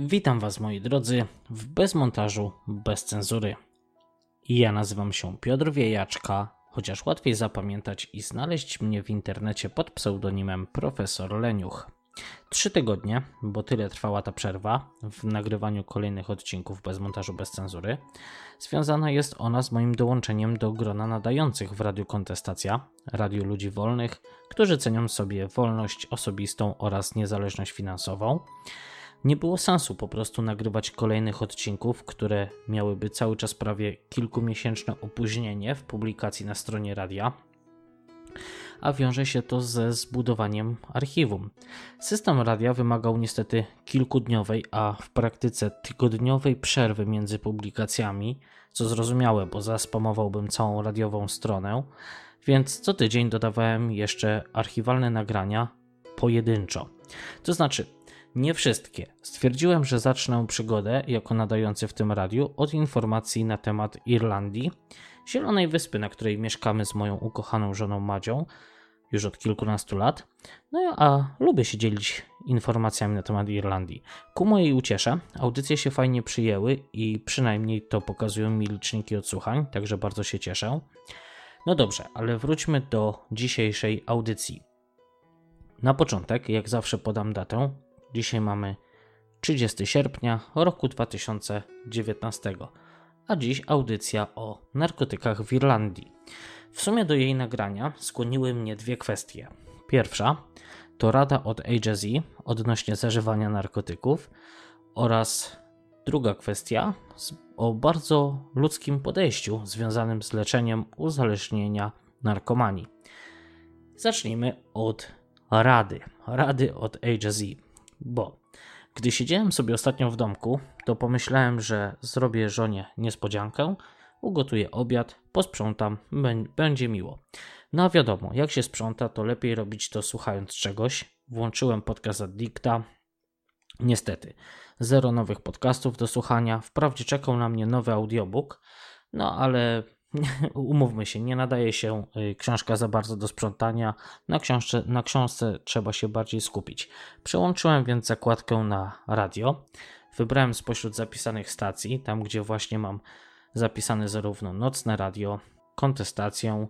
Witam Was moi drodzy w Bezmontażu, bez cenzury. Ja nazywam się Piotr Wiejaczka, chociaż łatwiej zapamiętać i znaleźć mnie w internecie pod pseudonimem Profesor Leniuch. Trzy tygodnie, bo tyle trwała ta przerwa w nagrywaniu kolejnych odcinków bez montażu, bez cenzury. Związana jest ona z moim dołączeniem do grona nadających w Radiu Kontestacja, Radiu Ludzi Wolnych, którzy cenią sobie wolność osobistą oraz niezależność finansową. Nie było sensu po prostu nagrywać kolejnych odcinków, które miałyby cały czas prawie kilkumiesięczne opóźnienie w publikacji na stronie radia, a wiąże się to ze zbudowaniem archiwum. System radia wymagał niestety kilkudniowej, a w praktyce tygodniowej przerwy między publikacjami, co zrozumiałe, bo zaspamowałbym całą radiową stronę, więc co tydzień dodawałem jeszcze archiwalne nagrania pojedynczo. To znaczy, nie wszystkie. Stwierdziłem, że zacznę przygodę jako nadający w tym radiu od informacji na temat Irlandii, Zielonej Wyspy, na której mieszkamy z moją ukochaną żoną Madzią już od kilkunastu lat. No a lubię się dzielić informacjami na temat Irlandii. Ku mojej uciesze, audycje się fajnie przyjęły i przynajmniej to pokazują mi liczniki odsłuchań, także bardzo się cieszę. No dobrze, ale wróćmy do dzisiejszej audycji. Na początek, jak zawsze podam datę. Dzisiaj mamy 30 sierpnia roku 2019 a dziś audycja o narkotykach w Irlandii. W sumie do jej nagrania skłoniły mnie dwie kwestie. Pierwsza to rada od AJZ odnośnie zażywania narkotyków oraz druga kwestia o bardzo ludzkim podejściu związanym z leczeniem uzależnienia narkomanii. Zacznijmy od rady. Rady od AJZ, bo gdy siedziałem sobie ostatnio w domku, to pomyślałem, że zrobię żonie niespodziankę, ugotuję obiad, posprzątam, będzie miło. No a wiadomo, jak się sprząta, to lepiej robić to słuchając czegoś. Włączyłem podcast Addicta. Niestety, zero nowych podcastów do słuchania. Wprawdzie czekał na mnie nowy audiobook, no ale umówmy się, nie nadaje się y, książka za bardzo do sprzątania. Na, książce, na książce trzeba się bardziej skupić. Przełączyłem więc zakładkę na radio. Wybrałem spośród zapisanych stacji, tam gdzie właśnie mam zapisane zarówno nocne radio, kontestację,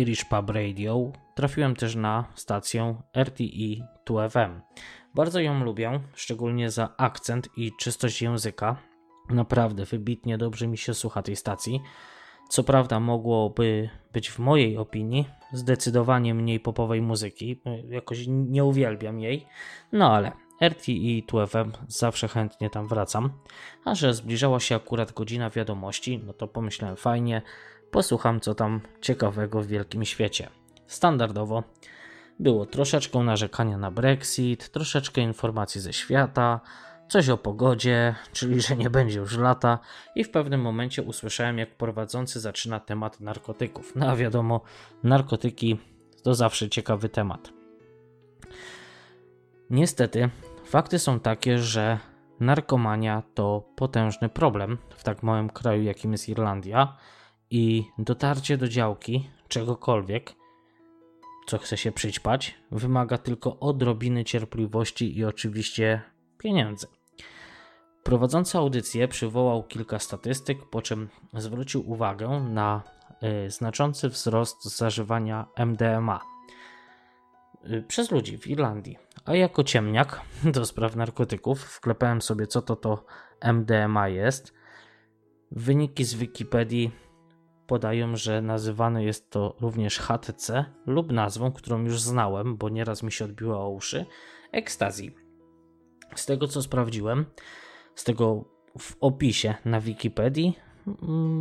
Irish Pub Radio. Trafiłem też na stację RTE 2FM. Bardzo ją lubię, szczególnie za akcent i czystość języka. Naprawdę wybitnie dobrze mi się słucha tej stacji. Co prawda mogłoby być w mojej opinii zdecydowanie mniej popowej muzyki, jakoś nie uwielbiam jej, no ale RTE 2FM zawsze chętnie tam wracam, a że zbliżała się akurat godzina wiadomości, no to pomyślałem fajnie, posłucham co tam ciekawego w wielkim świecie. Standardowo było troszeczkę narzekania na Brexit, troszeczkę informacji ze świata, coś o pogodzie, czyli że nie będzie już lata, i w pewnym momencie usłyszałem, jak prowadzący zaczyna temat narkotyków. No a wiadomo, narkotyki to zawsze ciekawy temat. Niestety, fakty są takie, że narkomania to potężny problem w tak małym kraju, jakim jest Irlandia, i dotarcie do działki czegokolwiek, co chce się przyćpać, wymaga tylko odrobiny cierpliwości i oczywiście pieniędzy. Prowadzący audycję przywołał kilka statystyk, po czym zwrócił uwagę na y, znaczący wzrost zażywania MDMA y, przez ludzi w Irlandii. A jako ciemniak do spraw narkotyków wklepałem sobie, co to to MDMA jest. Wyniki z Wikipedii podają, że nazywane jest to również HTC lub nazwą, którą już znałem, bo nieraz mi się odbiła o uszy, ekstazji. Z tego co sprawdziłem, z tego w opisie na Wikipedii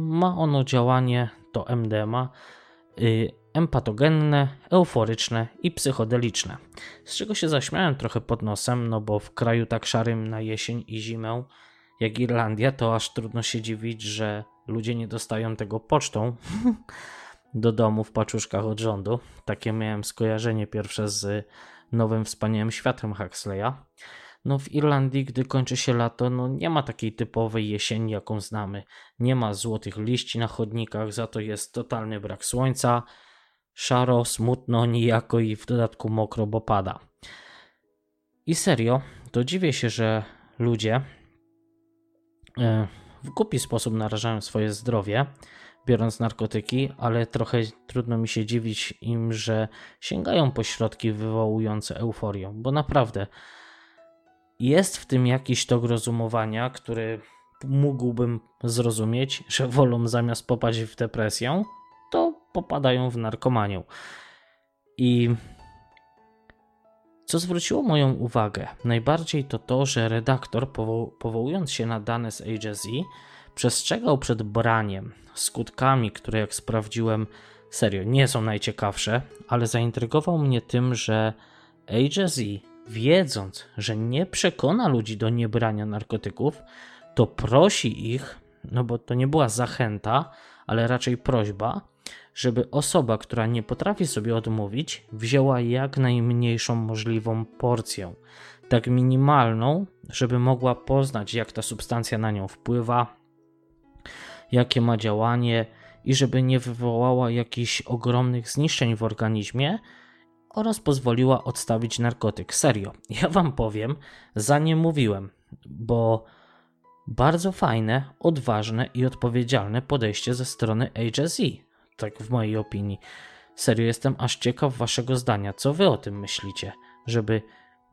ma ono działanie to MDMA y, empatogenne, euforyczne i psychodeliczne. Z czego się zaśmiałem trochę pod nosem, no bo w kraju tak szarym na jesień i zimę jak Irlandia, to aż trudno się dziwić, że ludzie nie dostają tego pocztą do domu w paczuszkach od rządu. Takie miałem skojarzenie pierwsze z nowym wspaniałym światem Huxleya. No w Irlandii, gdy kończy się lato, no nie ma takiej typowej jesieni, jaką znamy. Nie ma złotych liści na chodnikach, za to jest totalny brak słońca, szaro, smutno, nijako i w dodatku mokro, bo pada. I serio, to dziwię się, że ludzie e, w głupi sposób narażają swoje zdrowie, biorąc narkotyki, ale trochę trudno mi się dziwić im, że sięgają po środki wywołujące euforię, bo naprawdę jest w tym jakiś tok rozumowania, który mógłbym zrozumieć, że wolą zamiast popaść w depresję, to popadają w narkomanię. I co zwróciło moją uwagę najbardziej to to, że redaktor, powołując się na dane z AJZ, przestrzegał przed braniem, skutkami, które jak sprawdziłem, serio nie są najciekawsze, ale zaintrygował mnie tym, że AJZ, wiedząc, że nie przekona ludzi do niebrania narkotyków, to prosi ich, no bo to nie była zachęta, ale raczej prośba, żeby osoba, która nie potrafi sobie odmówić, wzięła jak najmniejszą możliwą porcję, tak minimalną, żeby mogła poznać, jak ta substancja na nią wpływa, jakie ma działanie i żeby nie wywołała jakichś ogromnych zniszczeń w organizmie oraz pozwoliła odstawić narkotyk. Serio, ja wam powiem, za nie mówiłem, bo bardzo fajne, odważne i odpowiedzialne podejście ze strony HSE, tak w mojej opinii. Serio, jestem aż ciekaw waszego zdania. Co wy o tym myślicie? Żeby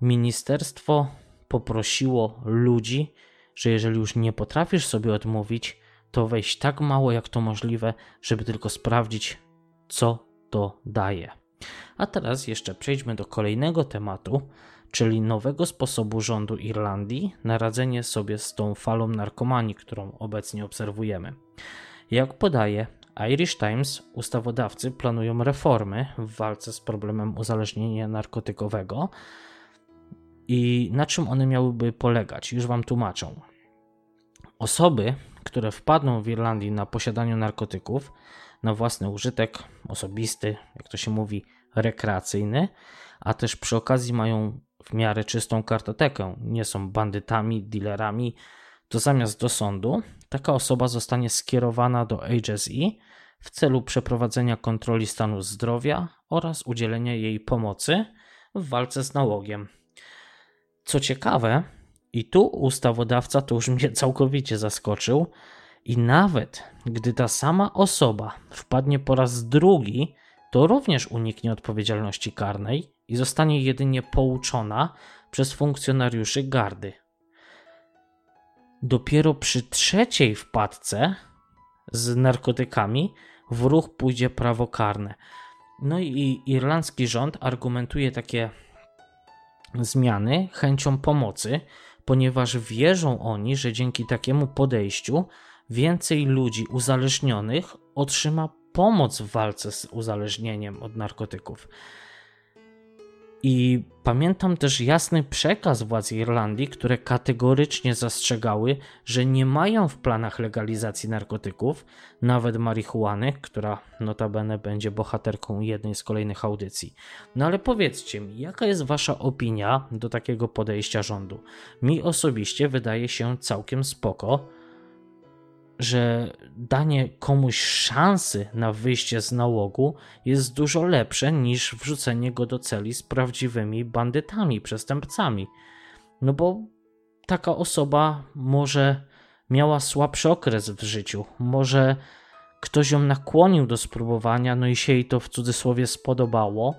ministerstwo poprosiło ludzi, że jeżeli już nie potrafisz sobie odmówić, to wejść tak mało jak to możliwe, żeby tylko sprawdzić, co to daje. A teraz jeszcze przejdźmy do kolejnego tematu, czyli nowego sposobu rządu Irlandii na radzenie sobie z tą falą narkomanii, którą obecnie obserwujemy. Jak podaje Irish Times, ustawodawcy planują reformy w walce z problemem uzależnienia narkotykowego. I na czym one miałyby polegać? Już Wam tłumaczę. Osoby, które wpadną w Irlandii na posiadaniu narkotyków na własny użytek osobisty, jak to się mówi, rekreacyjny, a też przy okazji mają w miarę czystą kartotekę, nie są bandytami, dealerami, to zamiast do sądu taka osoba zostanie skierowana do HSE w celu przeprowadzenia kontroli stanu zdrowia oraz udzielenia jej pomocy w walce z nałogiem. Co ciekawe, i tu ustawodawca to już mnie całkowicie zaskoczył, i nawet gdy ta sama osoba wpadnie po raz drugi, to również uniknie odpowiedzialności karnej i zostanie jedynie pouczona przez funkcjonariuszy gardy. Dopiero przy trzeciej wpadce z narkotykami w ruch pójdzie prawo karne. No i irlandzki rząd argumentuje takie zmiany chęcią pomocy, ponieważ wierzą oni, że dzięki takiemu podejściu więcej ludzi uzależnionych otrzyma pomoc w walce z uzależnieniem od narkotyków. I pamiętam też jasny przekaz władz Irlandii, które kategorycznie zastrzegały, że nie mają w planach legalizacji narkotyków, nawet marihuany, która notabene będzie bohaterką jednej z kolejnych audycji. No ale powiedzcie mi, jaka jest Wasza opinia do takiego podejścia rządu? Mi osobiście wydaje się całkiem spoko że danie komuś szansy na wyjście z nałogu jest dużo lepsze niż wrzucenie go do celi z prawdziwymi bandytami, przestępcami. No bo taka osoba może miała słabszy okres w życiu, może ktoś ją nakłonił do spróbowania, no i się jej to w cudzysłowie spodobało,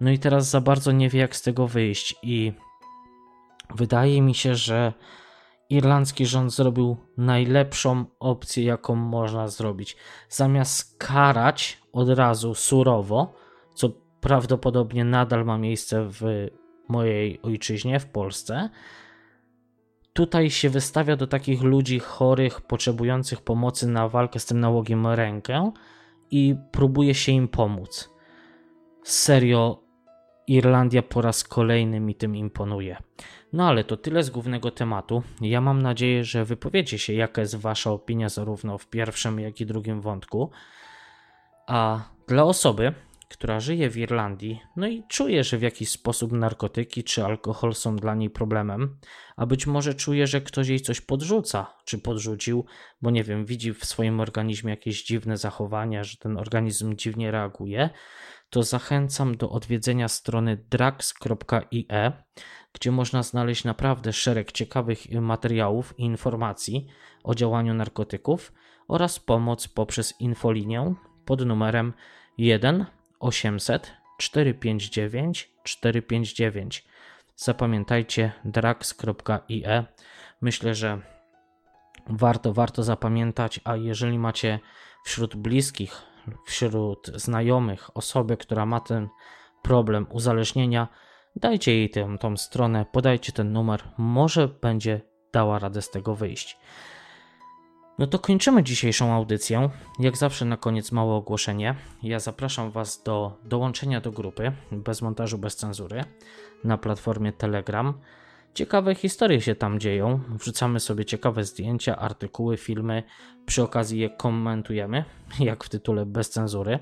no i teraz za bardzo nie wie, jak z tego wyjść. I wydaje mi się, że irlandzki rząd zrobił najlepszą opcję, jaką można zrobić. Zamiast karać od razu surowo, co prawdopodobnie nadal ma miejsce w mojej ojczyźnie, w Polsce, tutaj się wystawia do takich ludzi chorych, potrzebujących pomocy na walkę z tym nałogiem rękę i próbuje się im pomóc. Serio, Irlandia po raz kolejny mi tym imponuje. No ale to tyle z głównego tematu. Ja mam nadzieję, że wypowiecie się, jaka jest Wasza opinia zarówno w pierwszym, jak i drugim wątku. A dla osoby, która żyje w Irlandii, no i czuje, że w jakiś sposób narkotyki czy alkohol są dla niej problemem, a być może czuje, że ktoś jej coś podrzuca, czy podrzucił, bo nie wiem, widzi w swoim organizmie jakieś dziwne zachowania, że ten organizm dziwnie reaguje, to zachęcam do odwiedzenia strony drax.ie, gdzie można znaleźć naprawdę szereg ciekawych materiałów i informacji o działaniu narkotyków oraz pomoc poprzez infolinię pod numerem 1 800 459 459. Zapamiętajcie drax.ie. Myślę, że warto, warto zapamiętać, a jeżeli macie wśród bliskich, wśród znajomych osobę, która ma ten problem uzależnienia, dajcie jej tę, tą stronę, podajcie ten numer, może będzie dała radę z tego wyjść. No to kończymy dzisiejszą audycję. Jak zawsze na koniec małe ogłoszenie. Ja zapraszam Was do dołączenia do grupy bez montażu, bez cenzury na platformie Telegram. Ciekawe historie się tam dzieją. Wrzucamy sobie ciekawe zdjęcia, artykuły, filmy. Przy okazji je komentujemy, jak w tytule bez cenzury.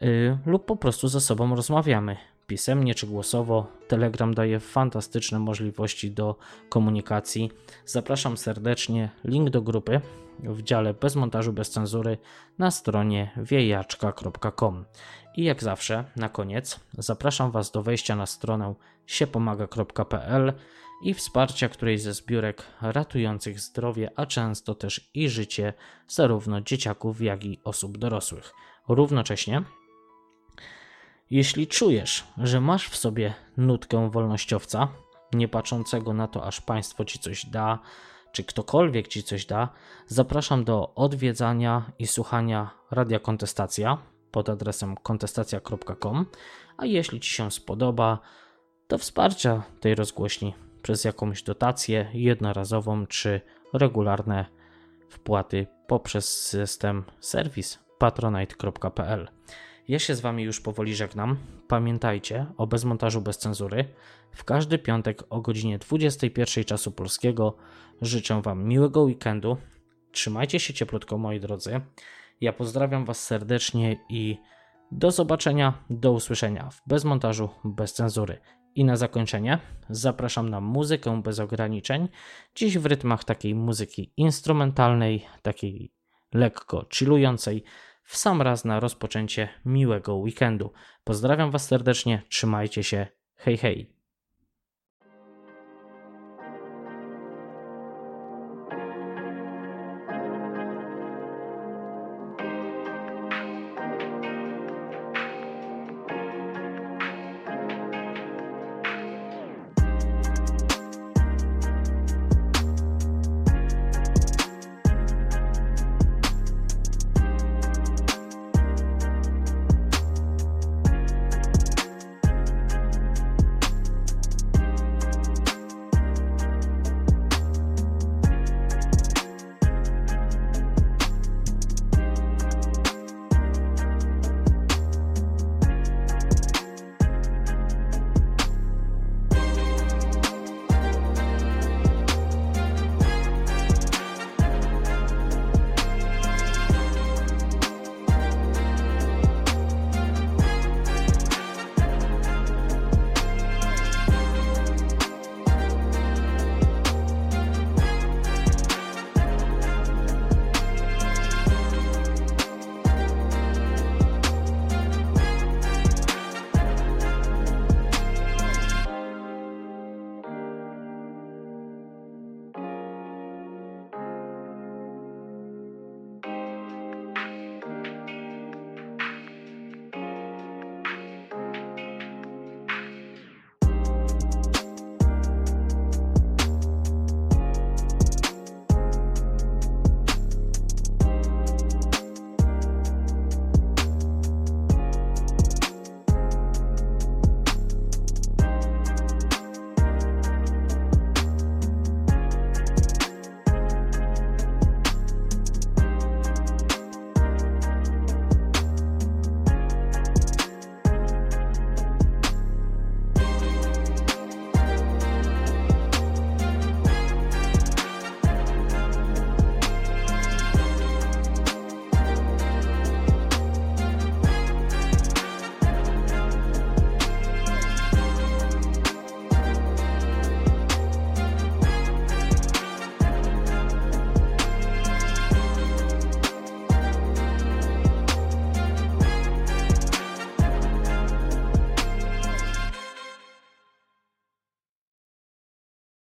Yy, lub po prostu ze sobą rozmawiamy pisemnie czy głosowo. Telegram daje fantastyczne możliwości do komunikacji. Zapraszam serdecznie. Link do grupy w dziale bez montażu, bez cenzury na stronie wiejaczka.com. I jak zawsze, na koniec, zapraszam Was do wejścia na stronę siepomaga.pl i wsparcia którejś ze zbiórek ratujących zdrowie, a często też i życie zarówno dzieciaków, jak i osób dorosłych. Równocześnie jeśli czujesz, że masz w sobie nutkę wolnościowca, nie patrzącego na to, aż państwo ci coś da, czy ktokolwiek ci coś da, zapraszam do odwiedzania i słuchania Radia Kontestacja pod adresem kontestacja.com, a jeśli ci się spodoba, to wsparcia tej rozgłośni przez jakąś dotację jednorazową czy regularne wpłaty poprzez system serwis patronite.pl. Ja się z Wami już powoli żegnam. Pamiętajcie o bezmontażu bez cenzury. W każdy piątek o godzinie 21 czasu polskiego życzę Wam miłego weekendu. Trzymajcie się cieplutko, moi drodzy. Ja pozdrawiam Was serdecznie i do zobaczenia, do usłyszenia w bezmontażu bez cenzury. I na zakończenie zapraszam na muzykę bez ograniczeń, dziś w rytmach takiej muzyki instrumentalnej, takiej lekko chillującej w sam raz na rozpoczęcie miłego weekendu. Pozdrawiam Was serdecznie, trzymajcie się, hej hej.